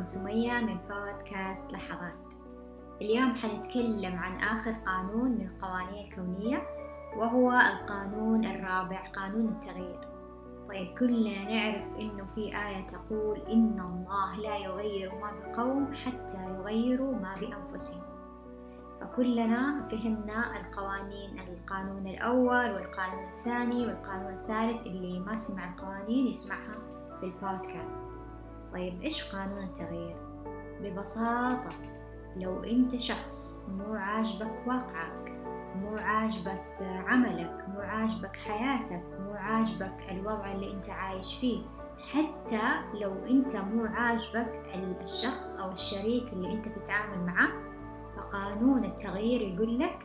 معاكم سمية من بودكاست لحظات. اليوم حنتكلم عن آخر قانون من القوانين الكونية وهو القانون الرابع قانون التغيير. طيب كلنا نعرف إنه في آية تقول إن الله لا يغير ما بقوم حتى يغيروا ما بأنفسهم. فكلنا فهمنا القوانين القانون الأول والقانون الثاني والقانون الثالث اللي ما سمع القوانين يسمعها في البودكاست. طيب إيش قانون التغيير؟ ببساطة لو أنت شخص مو عاجبك واقعك مو عاجبك عملك مو عاجبك حياتك مو عاجبك الوضع اللي أنت عايش فيه حتى لو أنت مو عاجبك الشخص أو الشريك اللي أنت بتتعامل معه فقانون التغيير يقول لك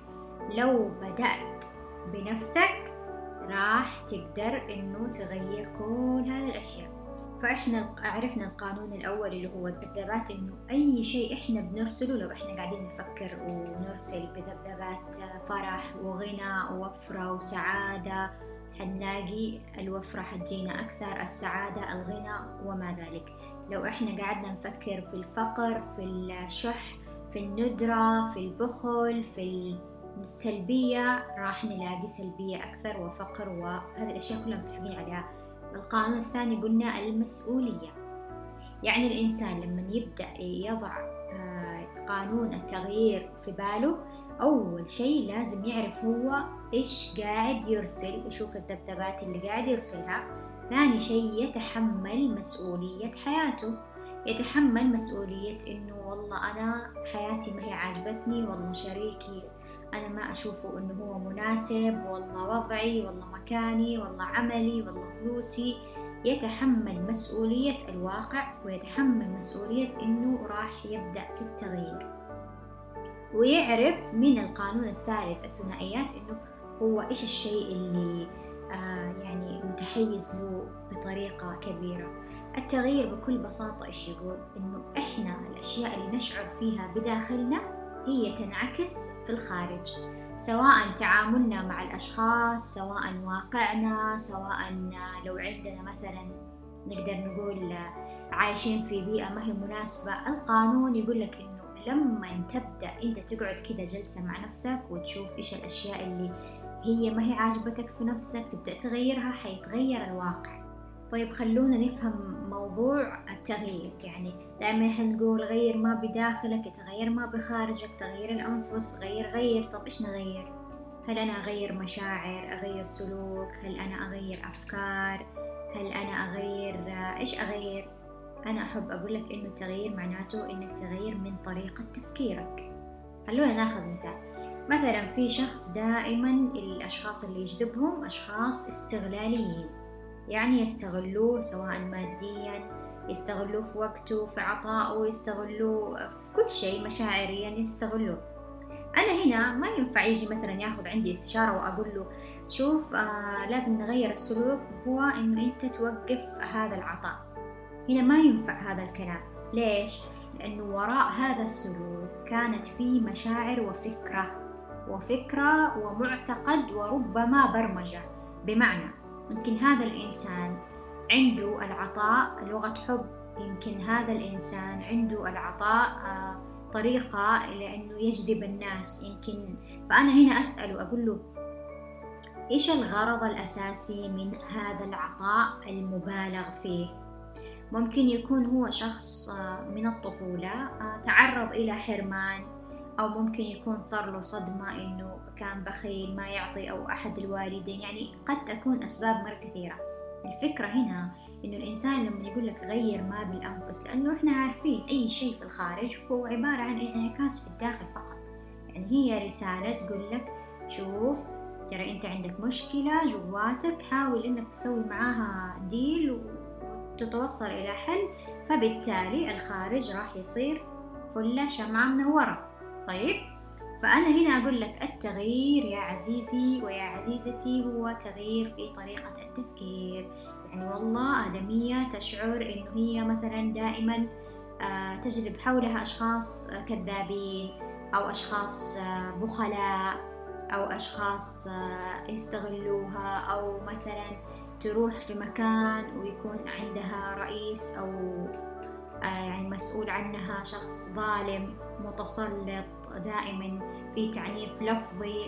لو بدأت بنفسك راح تقدر إنه تغير كل هذه الأشياء فإحنا عرفنا القانون الأول اللي هو الذبذبات إنه أي شيء إحنا بنرسله لو إحنا قاعدين نفكر ونرسل بذبذبات فرح وغنى ووفرة وسعادة حنلاقي الوفرة حتجينا أكثر السعادة الغنى وما ذلك. لو إحنا قعدنا نفكر في الفقر في الشح في الندرة في البخل في السلبية راح نلاقي سلبية أكثر وفقر وهذه الأشياء كلها متفقين عليها. القانون الثاني قلنا المسؤولية. يعني الإنسان لما يبدأ يضع قانون التغيير في باله أول شيء لازم يعرف هو إيش قاعد يرسل يشوف الذبذبات اللي قاعد يرسلها. ثاني شيء يتحمل مسؤولية حياته. يتحمل مسؤولية إنه والله أنا حياتي ما هي عاجبتني والله شريكي أنا ما أشوفه إنه هو مناسب والله وضعي والله مكاني والله عملي والله فلوسي. يتحمل مسؤولية الواقع ويتحمل مسؤولية إنه راح يبدأ في التغيير. ويعرف من القانون الثالث الثنائيات إنه هو إيش الشيء اللي آه يعني متحيز له بطريقة كبيرة. التغيير بكل بساطة إيش يقول؟ إنه إحنا الأشياء اللي نشعر فيها بداخلنا هي تنعكس في الخارج سواء تعاملنا مع الأشخاص سواء واقعنا سواء لو عندنا مثلا نقدر نقول عايشين في بيئة ما هي مناسبة القانون يقول لك إنه لما تبدأ أنت تقعد كده جلسة مع نفسك وتشوف إيش الأشياء اللي هي ما هي عاجبتك في نفسك تبدأ تغيرها حيتغير الواقع. طيب خلونا نفهم موضوع التغيير يعني دائما إحنا نقول غير ما بداخلك يتغير ما بخارجك تغيير الأنفس غير غير. طب إيش نغير؟ هل أنا أغير مشاعر أغير سلوك؟ هل أنا أغير أفكار؟ هل أنا أغير إيش أغير؟ أنا أحب أقول لك إنه التغيير معناته إنك تغير من طريقة تفكيرك. خلونا ناخذ مثال. مثلا في شخص دائما الأشخاص اللي يجذبهم أشخاص استغلاليين يعني يستغلوه سواء ماديا يستغلوه في وقته في عطائه يستغلوه في كل شيء مشاعريا يستغلوه. أنا هنا ما ينفع يجي مثلا ياخذ عندي استشارة وأقول له شوف آه لازم نغير السلوك. هو إنه أنت توقف هذا العطاء. هنا ما ينفع هذا الكلام. ليش؟ لأنه وراء هذا السلوك كانت فيه مشاعر وفكرة وفكرة ومعتقد وربما برمجة. بمعنى يمكن هذا الإنسان عنده العطاء لغة حب يمكن هذا الإنسان عنده العطاء طريقة لأنه يجذب الناس. يمكن فأنا هنا أسأله أقول له إيش الغرض الأساسي من هذا العطاء المبالغ فيه؟ ممكن يكون هو شخص من الطفولة تعرض إلى حرمان أو ممكن يكون صار له صدمة إنه كان بخيل ما يعطي أو أحد الوالدين. يعني قد تكون أسباب مرة كثيرة. الفكرة هنا إنه الإنسان لما يقول لك غير ما بالأنفس لأنه إحنا عارفين أي شيء في الخارج هو عبارة عن انعكاس في الداخل فقط. يعني هي رسالة تقول لك شوف ترى أنت عندك مشكلة جواتك حاول إنك تسوي معاها ديل وتتوصل إلى حل. فبالتالي الخارج راح يصير فلة شمعة منورة طيب؟ فأنا هنا أقول لك التغيير يا عزيزي ويا عزيزتي هو تغيير في طريقة التفكير. يعني والله آدمية تشعر إنه هي مثلا دائما تجذب حولها أشخاص كذابين أو أشخاص بخلاء أو أشخاص يستغلوها أو مثلا تروح في مكان ويكون عندها رئيس أو يعني مسؤول عنها شخص ظالم متسلط دائما في تعنيف لفظي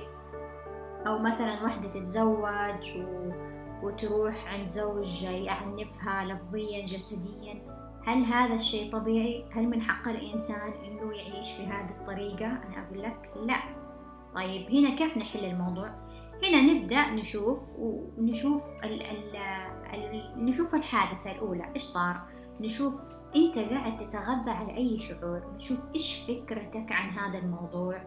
أو مثلا وحدة تتزوج و... وتروح عند زوج يعنفها لفظيا جسديا هل هذا الشيء طبيعي؟ هل من حق الإنسان إنه يعيش بهذه الطريقة؟ أنا أقول لك لا طيب هنا كيف نحل الموضوع؟ هنا نبدأ نشوف ونشوف ال ال ال نشوف الحادثة الأولى إيش صار؟ نشوف أنت قاعد تتغذى على أي شعور؟ نشوف إيش فكرتك عن هذا الموضوع؟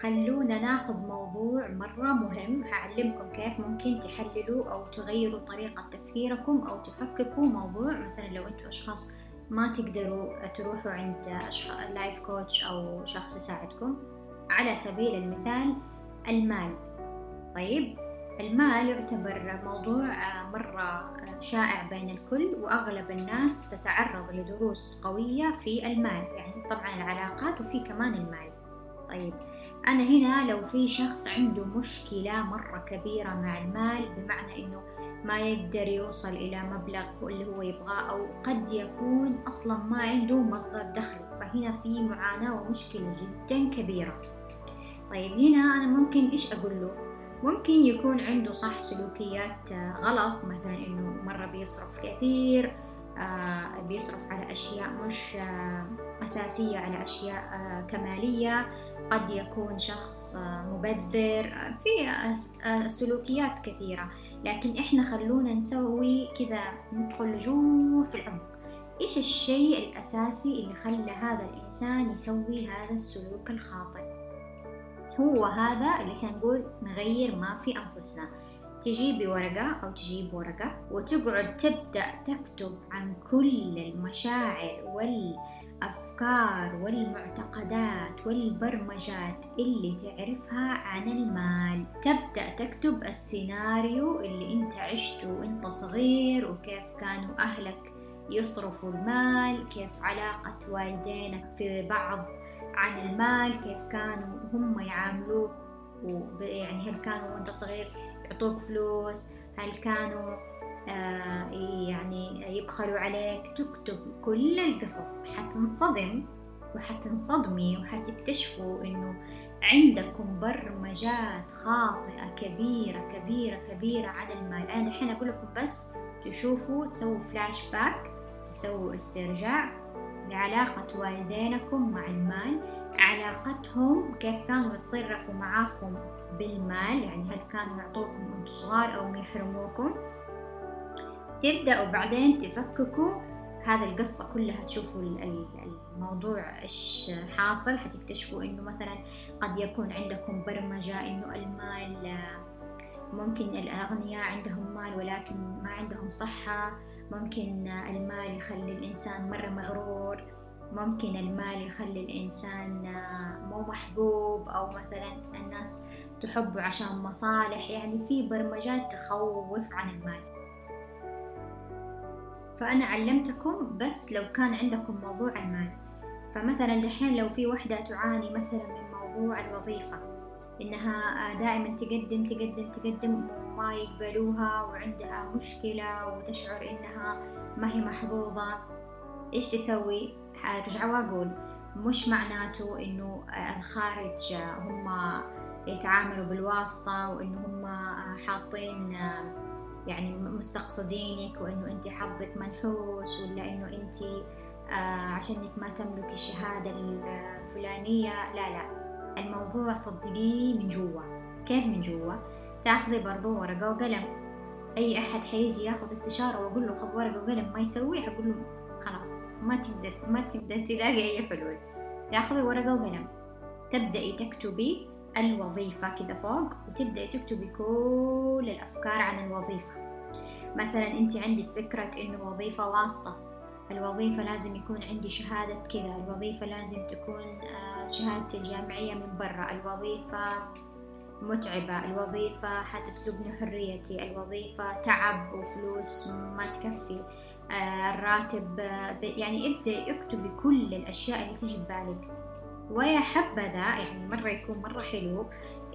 خلونا ناخذ موضوع مرة مهم. هعلمكم كيف ممكن تحللوا أو تغيروا طريقة تفكيركم أو تفككوا موضوع. مثلا لو أنتوا أشخاص ما تقدروا تروحوا عند لايف كوتش أو شخص يساعدكم. على سبيل المثال المال. طيب؟ المال يعتبر موضوع مرة شائع بين الكل وأغلب الناس تتعرض لدروس قوية في المال. يعني طبعا العلاقات وفي كمان المال. طيب أنا هنا لو في شخص عنده مشكلة مرة كبيرة مع المال بمعنى إنه ما يقدر يوصل إلى مبلغ اللي هو يبغاه أو قد يكون أصلا ما عنده مصدر دخل فهنا في معاناة ومشكلة جدا كبيرة. طيب هنا أنا ممكن إيش أقول له؟ ممكن يكون عنده صح سلوكيات غلط مثلا إنه مرة بيصرف كثير آه بيصرف على أشياء مش آه أساسية على أشياء آه كمالية. قد يكون شخص مبذر في سلوكيات كثيرة. لكن إحنا خلونا نسوي كذا ندخل جوا في العمق. إيش الشيء الأساسي اللي خلى هذا الإنسان يسوي هذا السلوك الخاطئ؟ هو هذا اللي إحنا نقول نغير ما في أنفسنا. تجيبي ورقة أو تجيب ورقة وتقعد تبدأ تكتب عن كل المشاعر والأفكار والمعتقدات والبرمجات اللي تعرفها عن المال. تبدأ تكتب السيناريو اللي أنت عشته وأنت صغير وكيف كانوا أهلك يصرفوا المال كيف علاقة والدينك في بعض عن المال كيف كانوا هم يعاملوك يعني هل كانوا وأنت صغير يعطوك فلوس؟ هل كانوا آه يعني يبخلوا عليك؟ تكتب كل القصص حتنصدم وحتنصدمي وحتكتشفوا إنه عندكم برمجات خاطئة كبيرة كبيرة كبيرة عن المال. أنا الحين أقول لكم بس تشوفوا تسووا فلاش باك تسووا استرجاع لعلاقة والدينكم مع المال علاقتهم كيف كانوا يتصرفوا معاكم بالمال يعني هل كانوا يعطوكم وأنتم صغار أو يحرموكم. تبدأوا بعدين تفككوا هذا القصة كلها تشوفوا الموضوع إيش حاصل حتكتشفوا إنه مثلا قد يكون عندكم برمجة إنه المال ممكن الأغنياء عندهم مال ولكن ما عندهم صحة. ممكن المال يخلي الإنسان مرة مغرور ممكن المال يخلي الإنسان مو محبوب أو مثلا الناس تحبه عشان مصالح. يعني في برمجات تخوف عن المال. فأنا علمتكم بس لو كان عندكم موضوع المال. فمثلا دحين لو في وحدة تعاني مثلا من موضوع الوظيفة إنها دائما تقدم تقدم تقدم وما يقبلوها وعندها مشكلة وتشعر إنها ما هي محظوظة. إيش تسوي؟ حرجع وأقول مش معناته إنه الخارج هم يتعاملوا بالواسطة وإنه هم حاطين يعني مستقصدينك وإنه أنت حظك منحوس ولا إنه أنت عشانك ما تملكي الشهادة الفلانية. لا لا. الموضوع صدقيني من جوا. كيف من جوا؟ تاخذي برضو ورقة وقلم. أي أحد حيجي ياخذ استشارة وأقول له خذ ورقة وقلم ما يسوي أقول له خلاص ما تقدر ما تقدر تلاقي أي حلول. تاخذي ورقة وقلم. تبدأي تكتبي الوظيفة كذا فوق وتبدأي تكتبي كل الأفكار عن الوظيفة. مثلا أنت عندك فكرة إنه وظيفة واسطة. الوظيفة لازم يكون عندي شهادة كذا الوظيفة لازم تكون شهادتي الجامعية من برا الوظيفة متعبة الوظيفة حتسلبني حريتي الوظيفة تعب وفلوس ما تكفي الراتب زي يعني ابدأي اكتبي كل الأشياء اللي تجي ببالك ويا حبذا يعني مرة يكون مرة حلو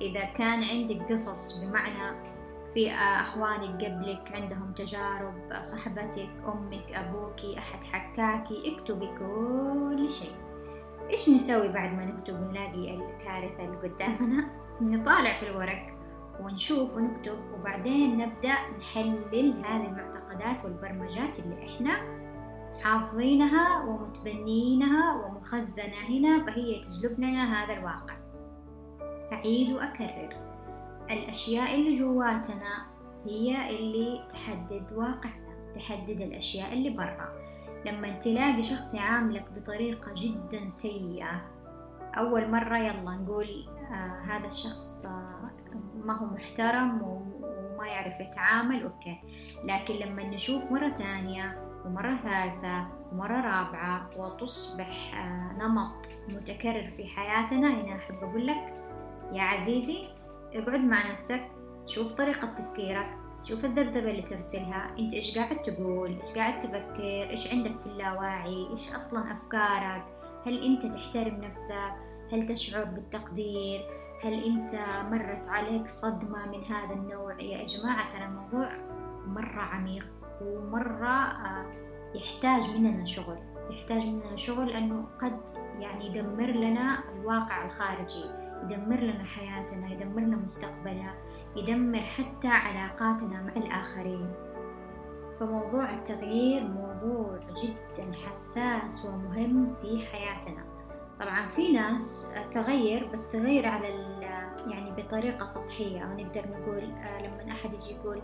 إذا كان عندك قصص بمعنى في أخوانك قبلك عندهم تجارب صاحبتك أمك أبوك أحد حكاكي اكتبي كل شيء. إيش نسوي بعد ما نكتب ونلاقي الكارثة اللي قدامنا؟ نطالع في الورق ونشوف ونكتب وبعدين نبدأ نحلل هذه المعتقدات والبرمجات اللي إحنا حافظينها ومتبنينها ومخزنة هنا فهي تجلب لنا هذا الواقع. أعيد وأكرر. الأشياء اللي جواتنا هي اللي تحدد واقعنا تحدد الأشياء اللي برا. لما تلاقي شخص يعاملك بطريقة جدا سيئة أول مرة يلا نقول آه هذا الشخص آه ما هو محترم وما يعرف يتعامل أوكي. لكن لما نشوف مرة ثانية ومرة ثالثة ومرة رابعة وتصبح آه نمط متكرر في حياتنا هنا أحب أقول لك يا عزيزي اقعد مع نفسك شوف طريقة تفكيرك شوف الذبذبة اللي ترسلها انت إيش قاعد تقول إيش قاعد تفكر إيش عندك في اللاواعي إيش أصلا أفكارك؟ هل أنت تحترم نفسك؟ هل تشعر بالتقدير؟ هل أنت مرت عليك صدمة من هذا النوع؟ يا جماعة ترى الموضوع مرة عميق ومرة يحتاج مننا شغل. يحتاج مننا شغل لأنه قد يعني يدمر لنا الواقع الخارجي. يدمر لنا حياتنا يدمر لنا مستقبلنا يدمر حتى علاقاتنا مع الآخرين. فموضوع التغيير موضوع جدا حساس ومهم في حياتنا. طبعا في ناس تغير بس تغير على يعني بطريقة سطحية. أو نقدر نقول لما أحد يجي يقول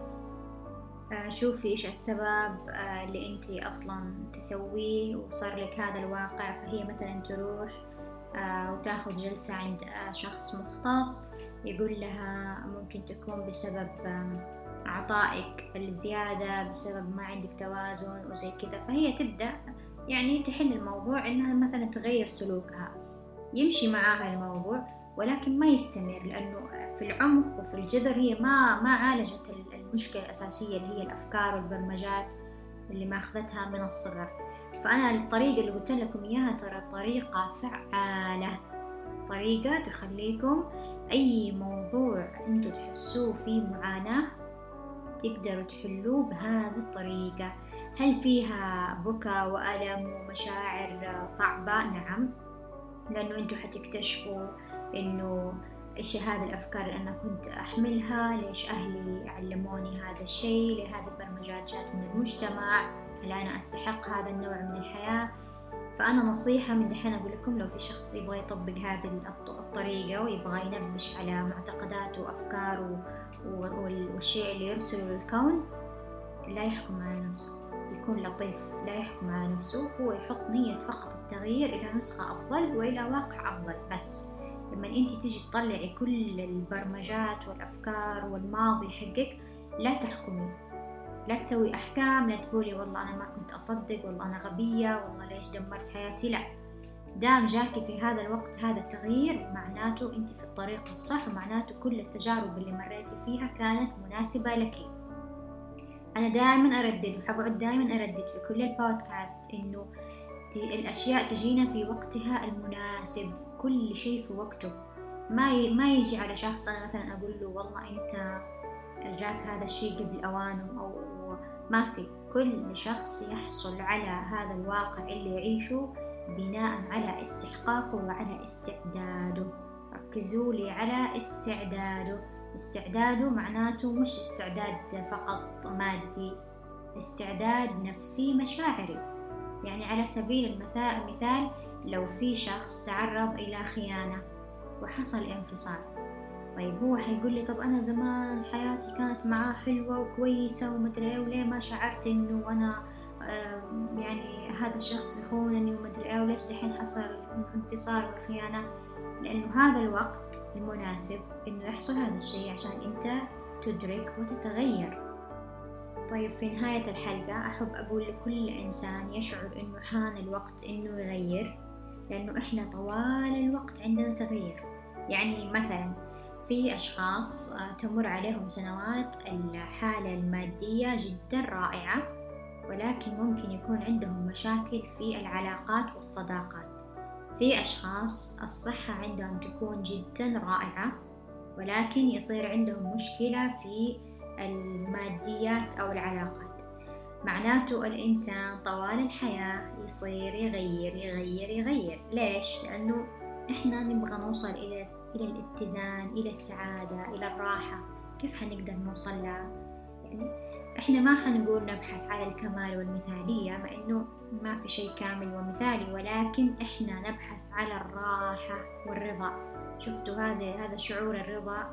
شوفي إيش السبب اللي أنت أصلا تسويه وصار لك هذا الواقع فهي مثلا تروح وتاخذ جلسة عند شخص مختص يقول لها ممكن تكون بسبب عطائك الزيادة بسبب ما عندك توازن وزي كذا. فهي تبدأ يعني تحل الموضوع إنها مثلا تغير سلوكها. يمشي معاها الموضوع ولكن ما يستمر لأنه في العمق وفي الجذر هي ما ما عالجت المشكلة الأساسية اللي هي الأفكار والبرمجات اللي ماخذتها من الصغر. فأنا الطريقة اللي قلت لكم إياها ترى طريقة فعالة. طريقة تخليكم أي موضوع أنتوا تحسوه فيه معاناة تقدروا تحلوه بهذه الطريقة. هل فيها بكى وألم ومشاعر صعبة؟ نعم. لأنه أنتوا حتكتشفوا إنه إيش هذه الأفكار اللي أنا كنت أحملها؟ ليش أهلي علموني هذا الشيء؟ ليه هذه البرمجات جات من المجتمع؟ هل أنا أستحق هذا النوع من الحياة. فأنا نصيحة من دحين أقول لكم لو في شخص يبغى يطبق هذه الطريقة ويبغى ينبش على معتقداته وأفكاره والشيء اللي يرسله للكون لا يحكم على نفسه. يكون لطيف لا يحكم على نفسه. هو يحط نية فقط التغيير إلى نسخة أفضل وإلى واقع أفضل بس. لما أنت تيجي تطلعي كل البرمجات والأفكار والماضي حقك لا تحكمي. لا تسوي أحكام لا تقولي والله أنا ما كنت أصدق والله أنا غبية والله ليش دمرت حياتي؟ لا. دام جاكي في هذا الوقت هذا التغيير معناته أنت في الطريق الصح ومعناته كل التجارب اللي مريتي فيها كانت مناسبة لك. أنا دائما أردد وحقعد دائما أردد في كل البودكاست إنه الأشياء تجينا في وقتها المناسب كل شيء في وقته. ما. ما يجي على شخص أنا مثلا أقول له والله أنت جاك هذا الشيء قبل أوانه أو ما في كل شخص يحصل على هذا الواقع اللي يعيشه بناء على استحقاقه وعلى استعداده. ركزوا لي على استعداده. استعداده معناته مش استعداد فقط مادي استعداد نفسي مشاعري. يعني على سبيل المثال لو في شخص تعرض إلى خيانة وحصل انفصال طيب هو حيقول لي طب أنا زمان حياتي كانت معاه حلوة وكويسة ومدري إيه وليه ما شعرت إنه أنا يعني هذا الشخص يخونني ومدري إيه وليش دحين حصل انفصال والخيانة؟ لأنه هذا الوقت المناسب إنه يحصل هذا الشيء عشان أنت تدرك وتتغير. طيب في نهاية الحلقة أحب أقول لكل إنسان يشعر إنه حان الوقت إنه يغير لأنه إحنا طوال الوقت عندنا تغيير. يعني مثلا في أشخاص تمر عليهم سنوات الحالة المادية جدا رائعة ولكن ممكن يكون عندهم مشاكل في العلاقات والصداقات. في أشخاص الصحة عندهم تكون جدا رائعة ولكن يصير عندهم مشكلة في الماديات أو العلاقات. معناته الإنسان طوال الحياة يصير يغير يغير يغير. ليش؟ لأنه إحنا نبغى نوصل إلى إلى الاتزان إلى السعادة إلى الراحة. كيف حنقدر نوصل لها؟ يعني إحنا ما حنقول نبحث على الكمال والمثالية مع إنه ما في شيء كامل ومثالي ولكن إحنا نبحث على الراحة والرضا. شفتوا هذا هذا شعور الرضا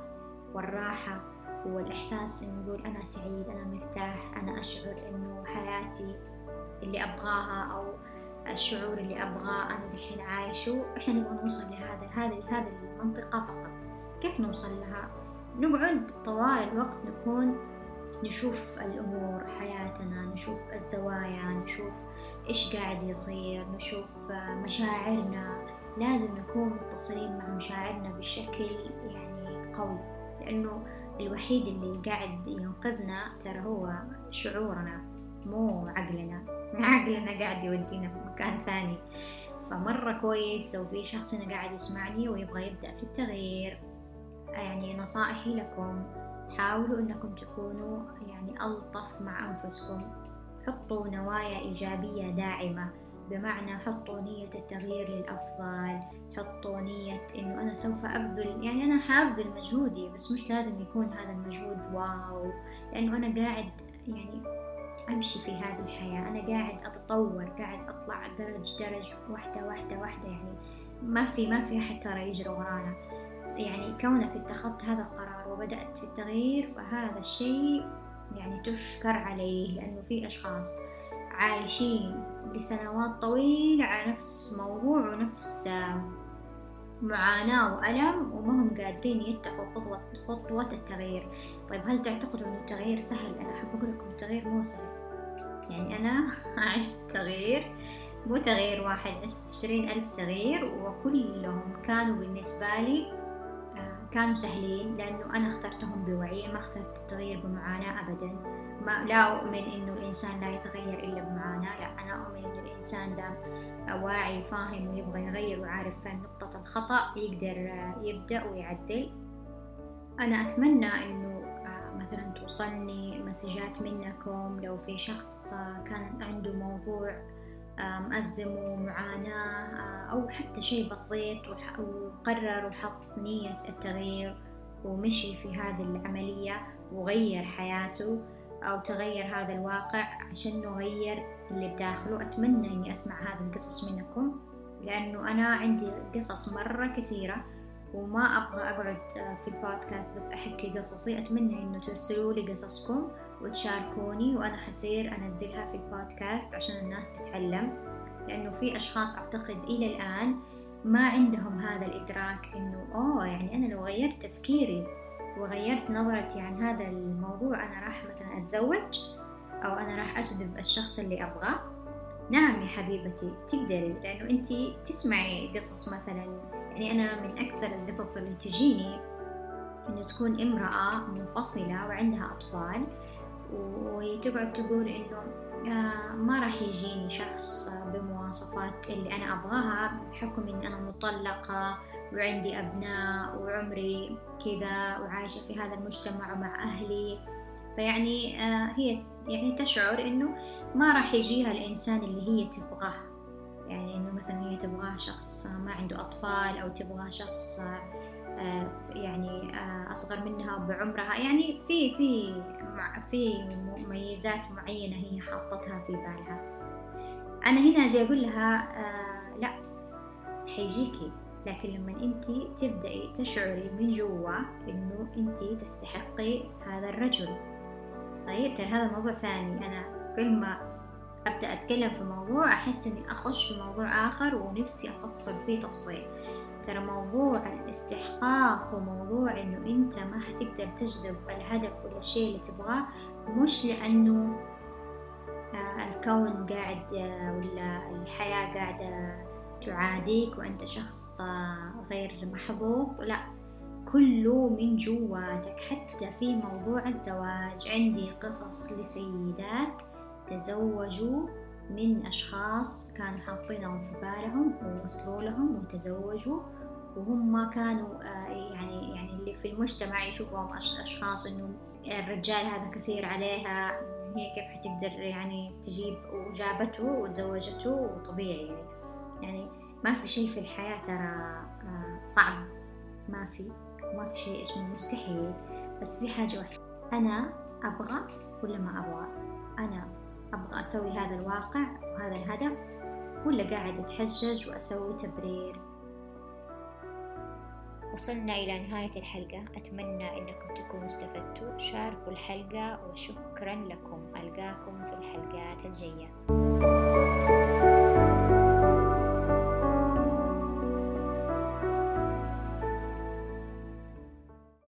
والراحة والإحساس نقول أنا سعيد أنا مرتاح أنا أشعر إنه حياتي اللي أبغاها أو الشعور اللي أبغاه أنا الحين عايشه. إحنا نبغى نوصل لهذا هذه هذه المنطقة فقط. كيف نوصل لها؟ نقعد طوال الوقت نكون نشوف الأمور حياتنا نشوف الزوايا نشوف إيش قاعد يصير نشوف مشاعرنا. لازم نكون متصلين مع مشاعرنا بشكل يعني قوي لأنه الوحيد اللي قاعد ينقذنا ترى هو شعورنا مو عقلنا. عقلنا قاعد يودينا في مكان ثاني. فمرة كويس لو في شخص هنا قاعد يسمعني ويبغى يبدأ في التغيير. يعني نصائحي لكم حاولوا إنكم تكونوا يعني ألطف مع أنفسكم. حطوا نوايا إيجابية داعمة بمعنى حطوا نية التغيير للأفضل حطوا نية إنه أنا سوف أبذل يعني أنا حأبذل مجهودي بس مش لازم يكون هذا المجهود واو. لأنه أنا قاعد يعني أمشي في هذه الحياة. أنا قاعد أتطور قاعد أطلع درج درج واحدة واحدة واحدة. يعني ما في ما في أحد ترى يجري ورانا. يعني كونك اتخذت هذا القرار وبدأت في التغيير فهذا الشيء يعني تشكر عليه لأنه في أشخاص عايشين لسنوات طويلة على نفس موضوع ونفس معاناة وألم وما هم قادرين يتقوا خطوة خطوة التغيير. طيب هل تعتقدوا أن التغيير سهل؟ أنا أحب أقول لكم التغيير مو سهل. يعني أنا عشت تغيير مو تغيير واحد عشت عشرين ألف تغيير وكلهم كانوا بالنسبة لي كانوا سهلين لأنه أنا اخترتهم بوعي ما اخترت التغيير بمعاناة أبدا. ما لا أؤمن إنه الإنسان لا يتغير إلا بمعاناة. لا أنا أؤمن إنه الإنسان ده واعي فاهم ويبغى يغير وعارف فين نقطة الخطأ يقدر يبدأ ويعدل. أنا أتمنى إنه مثلا توصلني مسجات منكم. لو في شخص كان عنده موضوع مأزم ومعاناة أو حتى شيء بسيط وقرر وحط نية التغيير ومشي في هذه العملية وغير حياته أو تغير هذا الواقع عشان نغير اللي بداخله. أتمنى إني أسمع هذه القصص منكم لأنه أنا عندي قصص مرة كثيرة وما أبغى أقعد في البودكاست بس أحكي قصصي. أتمنى إنه ترسلوا لي قصصكم وتشاركوني وأنا حصير أنزلها في البودكاست عشان الناس تتعلم. لأنه في أشخاص أعتقد إلى الآن ما عندهم هذا الإدراك إنه أوه يعني أنا لو غيرت تفكيري وغيرت نظرتي عن هذا الموضوع أنا راح مثلا أتزوج أو أنا راح أجذب الشخص اللي أبغاه. نعم يا حبيبتي تقدري لأنه أنت تسمعي قصص مثلا يعني أنا من أكثر القصص اللي تجيني إنه تكون امرأة منفصلة وعندها أطفال وهي تقعد تقول إنه آه، ما راح يجيني شخص بمواصفات اللي أنا أبغاها بحكم إن أنا مطلقة وعندي أبناء وعمري كذا وعايشة في هذا المجتمع مع أهلي. فيعني آه، هي يعني تشعر إنه ما راح يجيها الإنسان اللي هي تبغاه. يعني إنه مثلا هي تبغاه شخص ما عنده أطفال أو تبغاه شخص آه، يعني أصغر منها بعمرها. يعني في في في مميزات معينة هي حاطتها في بالها. أنا هنا أجي أقول لها آه لا حيجيكي. لكن لما أنت تبدأي تشعري من جوا إنه أنت تستحقي هذا الرجل. طيب ترى هذا موضوع ثاني. أنا كل ما أبدأ أتكلم في موضوع أحس إني أخش في موضوع آخر ونفسي أفصل فيه تفصيل. ترى موضوع الاستحقاق وموضوع إنه أنت ما حتقدر تجذب الهدف ولا الشيء اللي تبغاه مش لأنه آه، الكون قاعد آه، ولا الحياة قاعدة تعاديك وأنت شخص آه، غير محظوظ لا كله من جواتك حتى في موضوع الزواج. عندي قصص لسيدات تزوجوا من أشخاص كانوا حاطينهم في بالهم ووصلوا لهم وتزوجوا وهم كانوا آه، يعني يعني اللي في المجتمع يشوفهم أشخاص إنه الرجال هذا كثير عليها هي كيف حتقدر يعني تجيب وجابته وتزوجته وطبيعي يعني. يعني ما في شيء في الحياة ترى آه، صعب. ما في ما في شيء اسمه مستحيل. بس في حاجة واحدة. أنا أبغى ولا ما أبغى؟ أنا أبغى أسوي هذا الواقع وهذا الهدف ولا قاعد أتحجج وأسوي تبرير؟ وصلنا إلى نهاية الحلقة. أتمنى أنكم تكونوا استفدتوا. شاركوا الحلقة وشكرا لكم. ألقاكم في الحلقات الجاية.